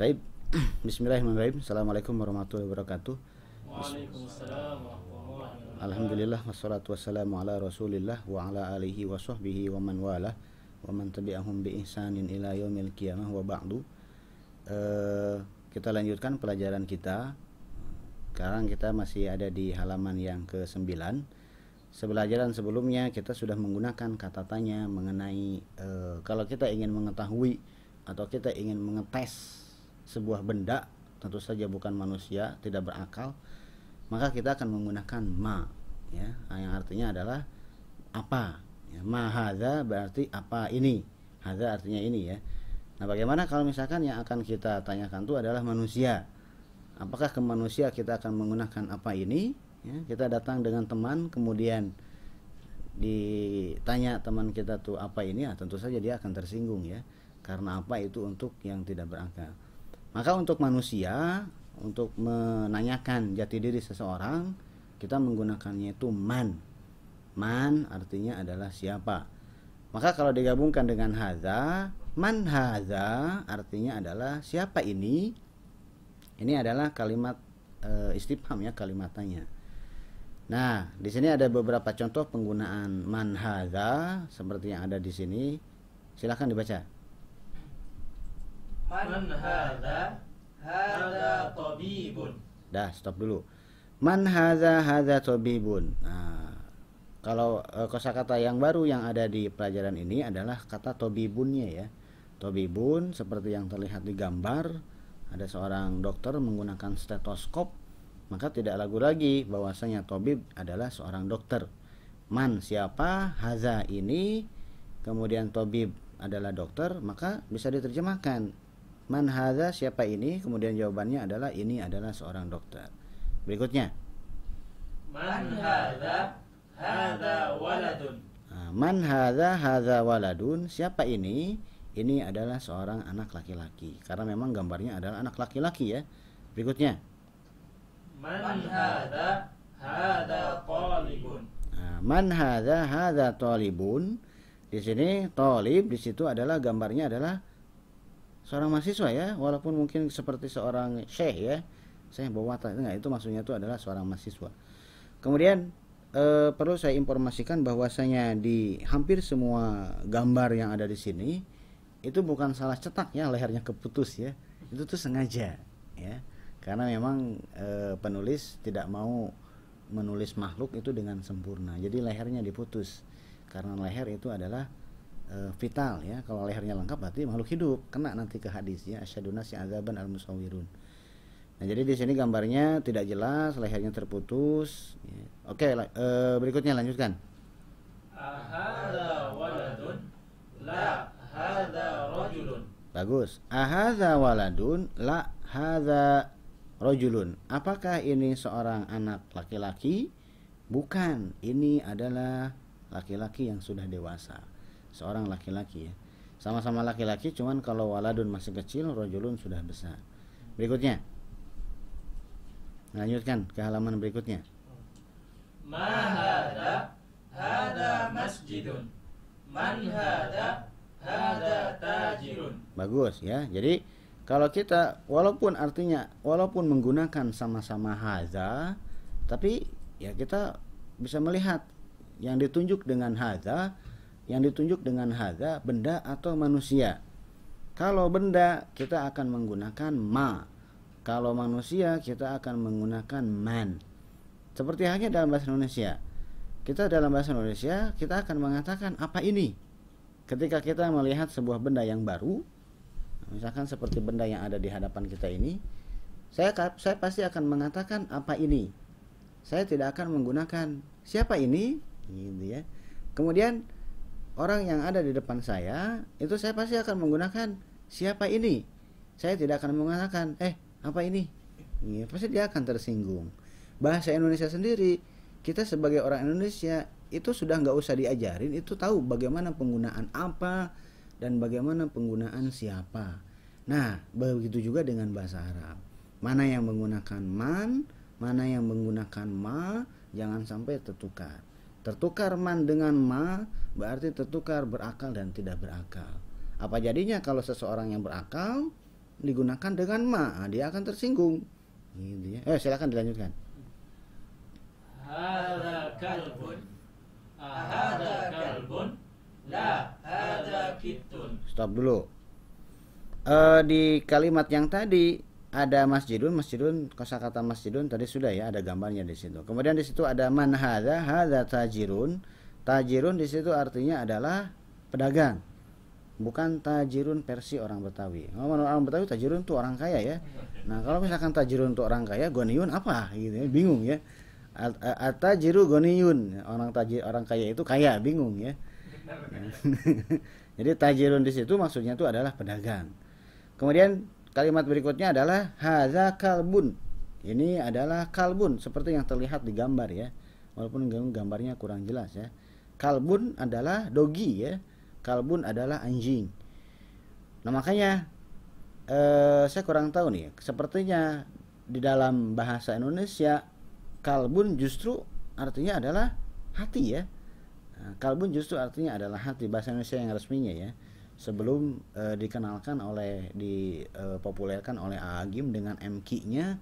Taib. Bismillahirrahmanirrahim. Assalamualaikum warahmatullahi wabarakatuh. Waalaikumsalam. Alhamdulillah wassalatu wassalamu ala Rasulillah wa ala alihi wa sahbihi wa man wala wa man tabi'ahum bi ihsanin ila yaumil qiyamah wa ba'du. Eh, kita lanjutkan pelajaran kita. Sekarang kita masih ada di halaman yang ke-9. Sebelajaran sebelumnya kita sudah menggunakan kata tanya mengenai eh, kalau kita ingin mengetahui atau kita ingin mengetes sebuah benda, tentu saja bukan manusia, tidak berakal, maka kita akan menggunakan ma ya. Yang artinya adalah apa? Ya, ma hadza berarti apa ini? Hadza artinya ini ya. Nah bagaimana kalau misalkan yang akan kita tanyakan itu adalah manusia? Apakah ke manusia kita akan menggunakan apa ini? Ya, kita datang dengan teman kemudian ditanya teman kita tuh apa ini ya tentu saja dia akan tersinggung ya. Karena apa itu untuk yang tidak berakal maka untuk manusia untuk menanyakan jati diri seseorang kita menggunakannya itu man. Man artinya adalah siapa. Maka kalau digabungkan dengan haza man haza artinya adalah siapa ini? Ini adalah kalimat e, istifham ya kalimatannya. Nah di sini ada beberapa contoh penggunaan man haza seperti yang ada di sini. Silahkan dibaca Man hadza? Hadza tabibun. Dah, stop dulu. Man hadza hadza tabibun. Nah, kalau e, kosakata yang baru yang ada di pelajaran ini adalah kata tobibunnya ya. Tobibun seperti yang terlihat di gambar, ada seorang dokter menggunakan stetoskop, maka tidak ragu lagi bahwasanya tobib adalah seorang dokter. Man siapa? Haza ini, kemudian tobib adalah dokter, maka bisa diterjemahkan Man hadza siapa ini? Kemudian jawabannya adalah ini adalah seorang dokter. Berikutnya. Man hadza? Hadza waladun. Man hadza hadza waladun. Siapa ini? Ini adalah seorang anak laki-laki. Karena memang gambarnya adalah anak laki-laki ya. Berikutnya. Man hadza? Hadza talibun. Man hadza hadza talibun. Di sini talib di situ adalah gambarnya adalah seorang mahasiswa ya walaupun mungkin seperti seorang syekh ya saya bawa itu enggak itu maksudnya itu adalah seorang mahasiswa. Kemudian e, perlu saya informasikan bahwasanya di hampir semua gambar yang ada di sini itu bukan salah cetak ya lehernya keputus ya. Itu tuh sengaja ya karena memang e, penulis tidak mau menulis makhluk itu dengan sempurna. Jadi lehernya diputus karena leher itu adalah e, vital ya. Kalau lehernya lengkap berarti makhluk hidup. Kena nanti ke hadis ya asyaduna si azaban al musawirun. Nah, jadi di sini gambarnya tidak jelas, lehernya terputus. Ya. Oke, e, berikutnya lanjutkan. Ahadza waladun? La, hadza rajulun. Bagus. Ahadza waladun? La, hadza rajulun. Apakah ini seorang anak laki-laki? Bukan, ini adalah laki-laki yang sudah dewasa seorang laki-laki ya sama-sama laki-laki cuman kalau waladun masih kecil rojulun sudah besar berikutnya lanjutkan ke halaman berikutnya Ma hadza? Hadza masjidun. Man hadza? Hadza tajirun. bagus ya jadi kalau kita walaupun artinya walaupun menggunakan sama-sama haza tapi ya kita bisa melihat yang ditunjuk dengan haza yang ditunjuk dengan haza benda atau manusia. Kalau benda kita akan menggunakan ma. Kalau manusia kita akan menggunakan man. Seperti halnya dalam bahasa Indonesia. Kita dalam bahasa Indonesia kita akan mengatakan apa ini? Ketika kita melihat sebuah benda yang baru, misalkan seperti benda yang ada di hadapan kita ini, saya saya pasti akan mengatakan apa ini. Saya tidak akan menggunakan siapa ini, gitu ya. Kemudian orang yang ada di depan saya itu saya pasti akan menggunakan siapa ini? Saya tidak akan mengatakan eh apa ini? Ya, pasti dia akan tersinggung. Bahasa Indonesia sendiri kita sebagai orang Indonesia itu sudah nggak usah diajarin itu tahu bagaimana penggunaan apa dan bagaimana penggunaan siapa. Nah begitu juga dengan bahasa Arab. Mana yang menggunakan man mana yang menggunakan ma jangan sampai tertukar Tertukar man dengan ma berarti tertukar berakal dan tidak berakal. Apa jadinya kalau seseorang yang berakal digunakan dengan ma, ah, dia akan tersinggung. Gitu ya. Eh, silakan dilanjutkan. Hada kalbun. Hada kalbun. La hada kitun. Stop dulu. Uh, di kalimat yang tadi ada masjidun, masjidun kosakata masjidun tadi sudah ya ada gambarnya di situ. Kemudian di situ ada man hadza, hadza tajirun. Tajirun di situ artinya adalah pedagang. Bukan tajirun versi orang Betawi. Kalau menurut orang Betawi tajirun itu orang kaya ya. Nah, kalau misalkan tajirun untuk orang kaya, goniun apa gitu ya, bingung ya. Atajiru goniun, orang tajir orang kaya itu kaya, bingung ya. Jadi tajirun di situ maksudnya itu adalah pedagang. Kemudian kalimat berikutnya adalah haza kalbun. Ini adalah kalbun seperti yang terlihat di gambar ya. Walaupun gambarnya kurang jelas ya. Kalbun adalah dogi ya. Kalbun adalah anjing. Nah makanya eh, saya kurang tahu nih. Sepertinya di dalam bahasa Indonesia kalbun justru artinya adalah hati ya. Nah, kalbun justru artinya adalah hati bahasa Indonesia yang resminya ya. Sebelum eh, dikenalkan oleh dipopulerkan oleh Agim dengan MQ-nya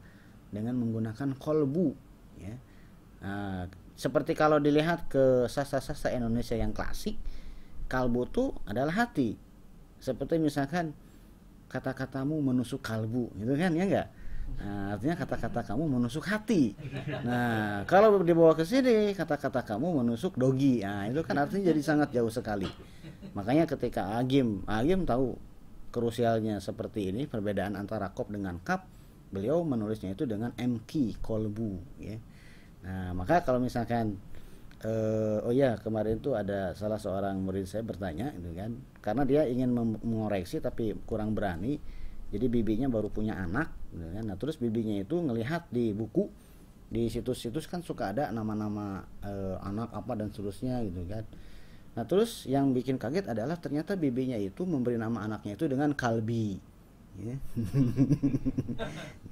dengan menggunakan kolbu ya. Nah, seperti kalau dilihat ke sastra-sastra Indonesia yang klasik, kalbu itu adalah hati. Seperti misalkan kata-katamu menusuk kalbu, gitu kan ya enggak? Nah, artinya kata-kata kamu menusuk hati. Nah, kalau dibawa ke sini kata-kata kamu menusuk dogi. Nah, itu kan artinya jadi sangat jauh sekali. Makanya ketika Agim, Agim tahu krusialnya seperti ini perbedaan antara kop dengan kap, beliau menulisnya itu dengan MQ kolbu ya. Nah, maka kalau misalkan uh, oh ya kemarin itu ada salah seorang murid saya bertanya itu kan karena dia ingin mengoreksi tapi kurang berani jadi bibinya baru punya anak gitu kan nah terus bibinya itu ngelihat di buku di situs-situs kan suka ada nama-nama uh, anak apa dan seterusnya gitu kan nah terus yang bikin kaget adalah ternyata bibinya itu memberi nama anaknya itu dengan kalbi. Ya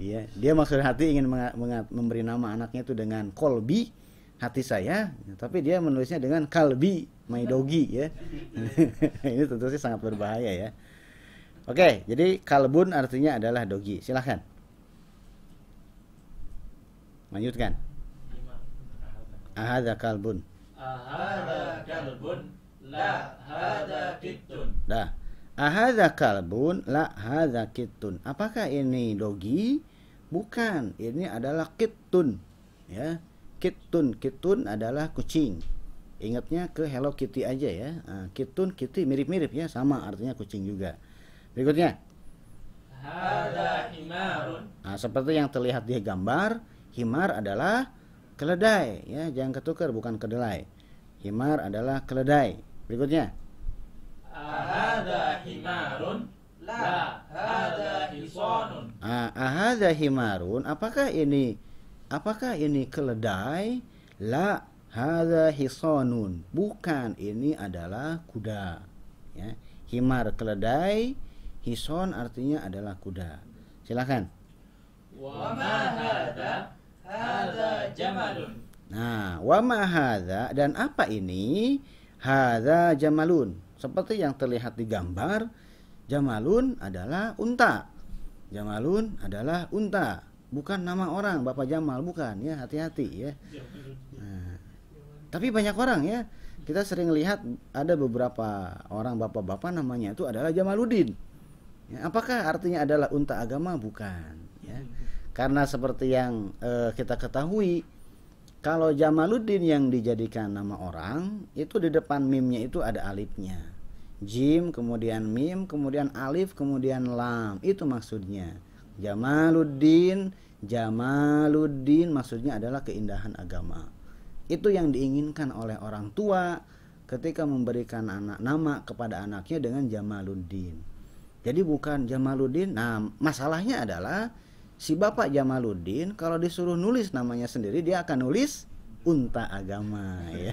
yeah. dia maksud hati ingin memberi nama anaknya itu dengan kolbi hati saya tapi dia menulisnya dengan kalbi my doggy ya. Ini tentu sih sangat berbahaya ya. Oke jadi kalbun artinya adalah dogi silahkan lanjutkan. Ahada kalbun ahada kalbun la hada kitun dah. Ahada kalbun la hada kitun apakah ini dogi bukan. Ini adalah kitun ya. Kitun kitun adalah kucing. Ingatnya ke Hello Kitty aja ya. Nah, kitun kitty mirip-mirip ya. Sama artinya kucing juga. Berikutnya. Hada himarun. Nah, seperti yang terlihat di gambar himar adalah keledai ya jangan ketukar bukan kedelai himar adalah keledai berikutnya Ahada himarun la hada hisanun ah, ahada himarun apakah ini apakah ini keledai? La hadza hisanun. Bukan, ini adalah kuda. Ya. Himar keledai, hison artinya adalah kuda. Silakan. Wa ma hadza? Hadza jamalun. Nah, wa ma hadza dan apa ini? Hadza jamalun. Seperti yang terlihat di gambar, jamalun adalah unta. Jamalun adalah unta bukan nama orang Bapak Jamal bukan ya hati-hati ya nah, tapi banyak orang ya kita sering lihat ada beberapa orang bapak-bapak namanya itu adalah Jamaluddin ya, apakah artinya adalah unta agama bukan ya karena seperti yang uh, kita ketahui kalau Jamaluddin yang dijadikan nama orang itu di depan mimnya itu ada alifnya. Jim kemudian mim kemudian alif kemudian lam. Itu maksudnya. Jamaluddin Jamaluddin maksudnya adalah keindahan agama. Itu yang diinginkan oleh orang tua ketika memberikan anak nama kepada anaknya dengan Jamaluddin. Jadi bukan Jamaluddin nah masalahnya adalah si bapak Jamaluddin kalau disuruh nulis namanya sendiri dia akan nulis unta agama ya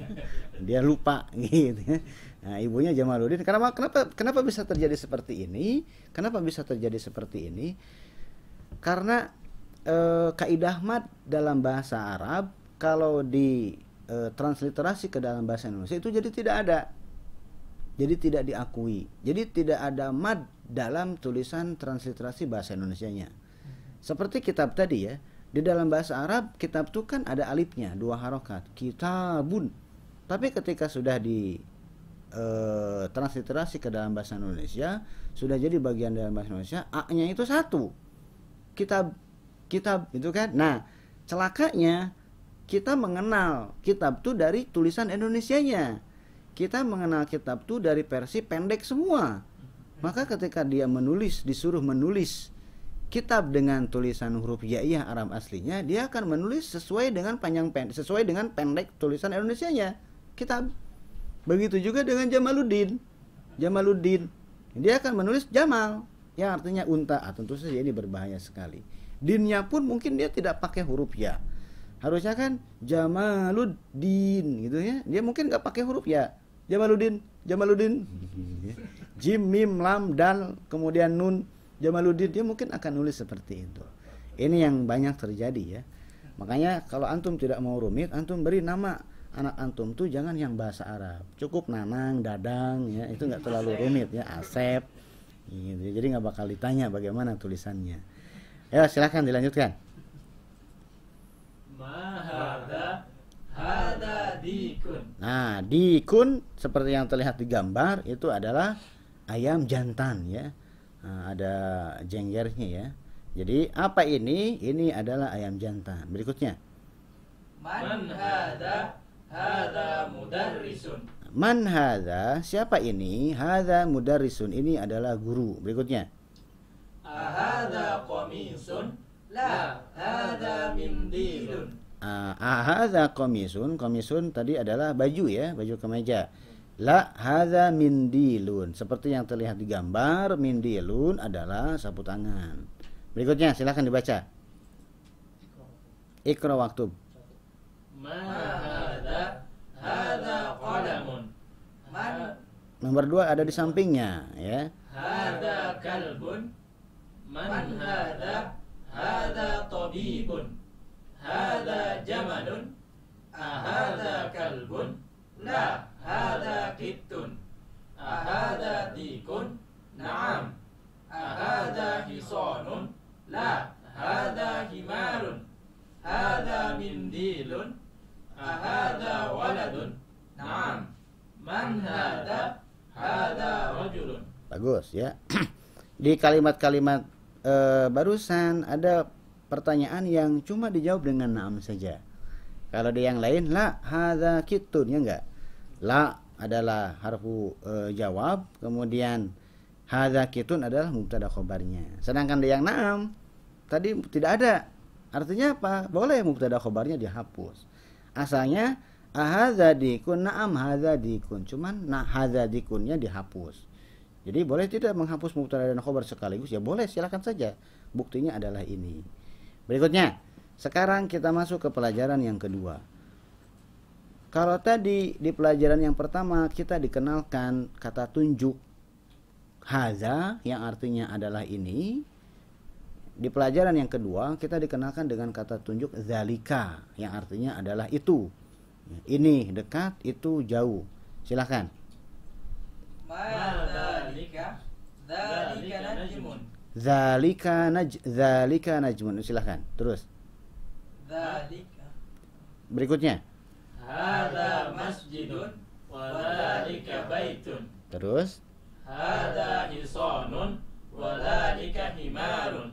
dia lupa gitu ya Nah, ibunya Jamaluddin. Kenapa kenapa kenapa bisa terjadi seperti ini? Kenapa bisa terjadi seperti ini? karena e, kaidah mad dalam bahasa Arab kalau di e, transliterasi ke dalam bahasa Indonesia itu jadi tidak ada jadi tidak diakui jadi tidak ada mad dalam tulisan transliterasi bahasa Indonesianya. Seperti kitab tadi ya, di dalam bahasa Arab kitab itu kan ada alifnya, dua harokat, kitabun. Tapi ketika sudah di eh, transliterasi ke dalam bahasa Indonesia, sudah jadi bagian dalam bahasa Indonesia, a-nya itu satu. Kitab kitab itu kan. Nah, celakanya kita mengenal kitab itu dari tulisan Indonesianya. Kita mengenal kitab itu dari versi pendek semua. Maka ketika dia menulis, disuruh menulis kitab dengan tulisan huruf yaiyah Arab aslinya, dia akan menulis sesuai dengan panjang pendek, sesuai dengan pendek tulisan Indonesianya. Kitab. Begitu juga dengan Jamaluddin. Jamaluddin. Dia akan menulis Jamal yang artinya unta. Ah, tentu saja ini berbahaya sekali. Dinnya pun mungkin dia tidak pakai huruf ya. Harusnya kan Jamaluddin gitu ya. Dia mungkin nggak pakai huruf ya. Jamaluddin, Jamaluddin. Jim, mim, lam, dal, kemudian nun, Jamaluddin dia mungkin akan nulis seperti itu. Ini yang banyak terjadi ya. Makanya kalau antum tidak mau rumit, antum beri nama anak antum tuh jangan yang bahasa Arab. Cukup Nanang, Dadang ya, itu nggak terlalu rumit ya, Asep. Gitu. Jadi nggak bakal ditanya bagaimana tulisannya. Ya, silahkan dilanjutkan. Mahada hada dikun. Nah, dikun seperti yang terlihat di gambar itu adalah ayam jantan ya. Nah, ada jenggernya ya. Jadi apa ini? Ini adalah ayam jantan. Berikutnya. Man hada hada mudarrisun. Man hadza? Siapa ini? Hadza mudarrisun. Ini adalah guru. Berikutnya. Ahada qamisun. La hada mindilun. Ah, hadza komisun. Komisun tadi adalah baju ya, baju kemeja. La hadza mindilun. Seperti yang terlihat di gambar, mindilun adalah sapu tangan. Berikutnya silahkan dibaca. Ikra waktu. Mahada hada qalamun. Man Nomor dua ada di sampingnya ya. hada kalbun. Man hada hada tabibun. Hada jamalun. Ahada kalbun. La hada kittun. Ahada dikun. Naam. Ahada hisanun. La hada himarun. Hada mindilun. Ahada waladun. Naam. Man hada? Hada rajulun. Bagus ya. Di kalimat-kalimat eh, barusan ada pertanyaan yang cuma dijawab dengan naam saja. Kalau di yang lain la hadza kitun ya enggak. La adalah harfu eh, jawab, kemudian hadza kitun adalah mubtada khobarnya. Sedangkan yang naam tadi tidak ada. Artinya apa? Boleh mubtada khobarnya dihapus. Asalnya ahadza dikun naam hadza dikun. Cuman nah hadza dikunnya dihapus. Jadi boleh tidak menghapus mubtada dan khobar sekaligus? Ya boleh, silakan saja. Buktinya adalah ini. Berikutnya, sekarang kita masuk ke pelajaran yang kedua. Kalau tadi di pelajaran yang pertama kita dikenalkan kata tunjuk haza yang artinya adalah ini. Di pelajaran yang kedua kita dikenalkan dengan kata tunjuk zalika yang artinya adalah itu. Ini dekat, itu jauh. Silahkan. Ma dzalika? Dzalika najmun. Zalika naj zalika najmun. Silahkan. Terus. Dzalika. Berikutnya. Hada masjidun wa dzalika baitun. Terus. Hada hisanun wa dzalika himarun.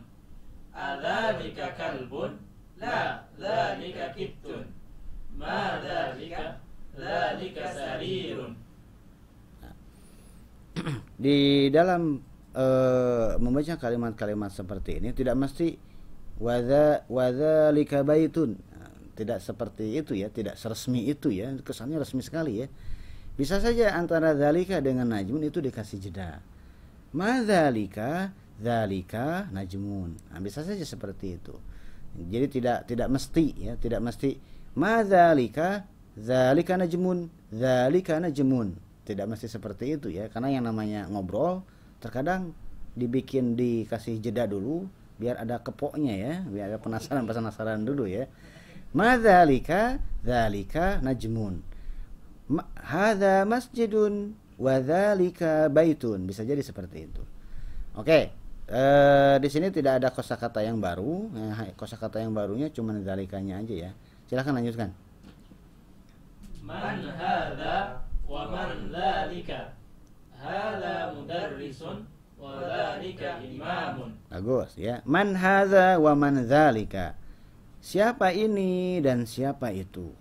Adzalika kalbun? La, dzalika kittun. Ma dzalika? Dzalika sarirun. Di dalam eh, membaca kalimat-kalimat seperti ini tidak mesti wadza wadzalika baitun. Tidak seperti itu ya, tidak seresmi itu ya. Kesannya resmi sekali ya. Bisa saja antara zalika dengan najmun itu dikasih jeda. Madzalika zalika najmun. Nah, bisa saja seperti itu. Jadi tidak tidak mesti ya, tidak mesti madzalika zalika najmun, zalika najmun. Tidak mesti seperti itu ya, karena yang namanya ngobrol terkadang dibikin dikasih jeda dulu biar ada kepoknya ya, biar ada penasaran penasaran dulu ya. Madzalika zalika najmun. Ma- Hadza masjidun wa dzalika baitun. Bisa jadi seperti itu. Oke. Eh, di sini tidak ada kosakata yang baru. Eh, kosakata yang barunya cuma zalikanya aja ya. Silahkan lanjutkan. Man hadha wa man dhalika. Hadha mudarrisun wa dhalika imamun. Bagus ya. Man hadza wa man dzalika. Siapa ini dan siapa itu?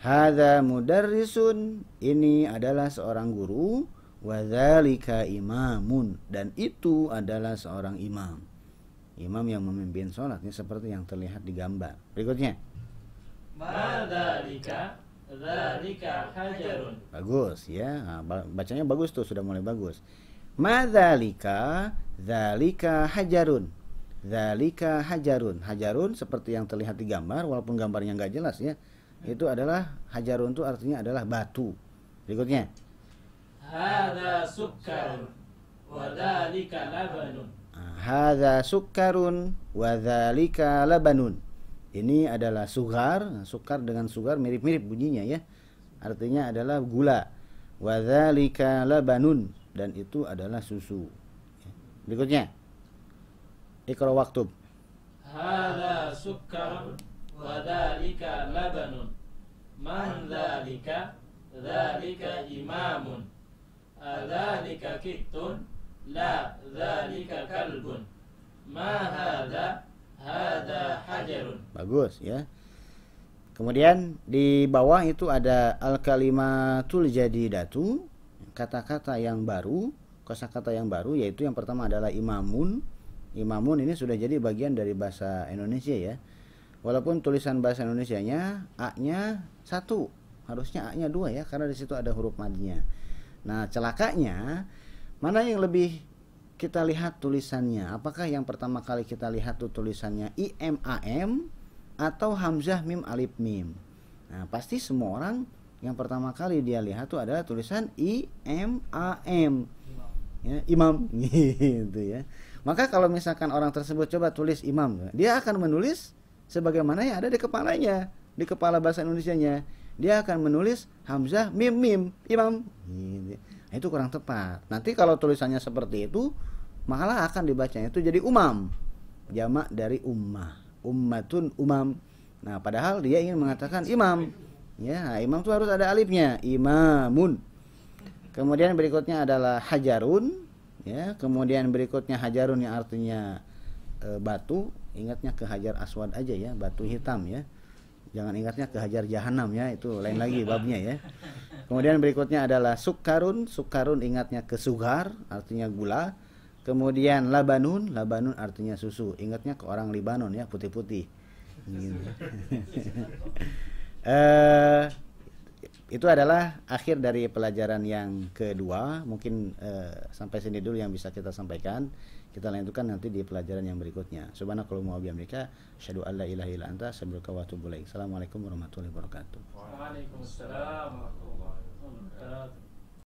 Hadza mudarrisun, ini adalah seorang guru, wa dzalika imamun dan itu adalah seorang imam. Imam yang memimpin sholat ini seperti yang terlihat di gambar. Berikutnya. Ma dhalika dhalika hajarun. Bagus ya. Nah, ba- bacanya bagus tuh sudah mulai bagus. Madzalika dzalika hajarun. Dzalika hajarun. Hajarun seperti yang terlihat di gambar walaupun gambarnya nggak jelas ya. Itu adalah hajarun itu artinya adalah batu. Berikutnya. Hadha sukkarun wa dhalika labanun. Nah, Hadza sukkarun wa dzalika labanun. Ini adalah sugar, sukar dengan sugar mirip-mirip bunyinya ya. Artinya adalah gula. Wa dzalika labanun dan itu adalah susu. Berikutnya. Ikra waktub. Hadha sukkarun wa dhalika labanun. Man dhalika dhalika imamun. Adhalika kittun la dhalika kalbun. Ma hadha hadha hajarun. Bagus ya. Kemudian di bawah itu ada al kalimatul jadidatu, kata-kata yang baru, kosakata yang baru yaitu yang pertama adalah imamun. Imamun ini sudah jadi bagian dari bahasa Indonesia ya. Walaupun tulisan bahasa Indonesianya a-nya satu, harusnya a-nya dua ya karena di situ ada huruf madnya. Nah, celakanya mana yang lebih kita lihat tulisannya? Apakah yang pertama kali kita lihat tuh tulisannya I M A M atau hamzah mim alif mim? Nah, pasti semua orang yang pertama kali dia lihat tuh adalah tulisan I M A M. Ya, imam gitu ya. Maka kalau misalkan orang tersebut coba tulis imam, dia akan menulis sebagaimana yang ada di kepalanya, di kepala bahasa Indonesianya. Dia akan menulis hamzah mim mim imam. Nah, itu kurang tepat. Nanti kalau tulisannya seperti itu, malah akan dibacanya itu jadi umam. Jamak dari ummah. Ummatun umam. Nah, padahal dia ingin mengatakan imam. Ya, nah, imam itu harus ada alifnya, imamun. Kemudian berikutnya adalah hajarun, ya. Kemudian berikutnya hajarun yang artinya e, batu, ingatnya ke hajar aswad aja ya, batu hitam ya. Jangan ingatnya ke hajar jahanam ya, itu lain lagi babnya ya. Kemudian berikutnya adalah sukarun, sukarun ingatnya ke sugar, artinya gula. Kemudian labanun, labanun artinya susu, ingatnya ke orang Libanon ya, putih-putih. Gitu. Eh, itu adalah akhir dari pelajaran yang kedua. Mungkin eh, sampai sini dulu yang bisa kita sampaikan. Kita lanjutkan nanti di pelajaran yang berikutnya. Subhanakallahumma wa bihamdika asyhadu an la ilaha illa anta astaghfiruka wa atubu ilaik. Assalamualaikum warahmatullahi wabarakatuh. Waalaikumsalam warahmatullahi wabarakatuh.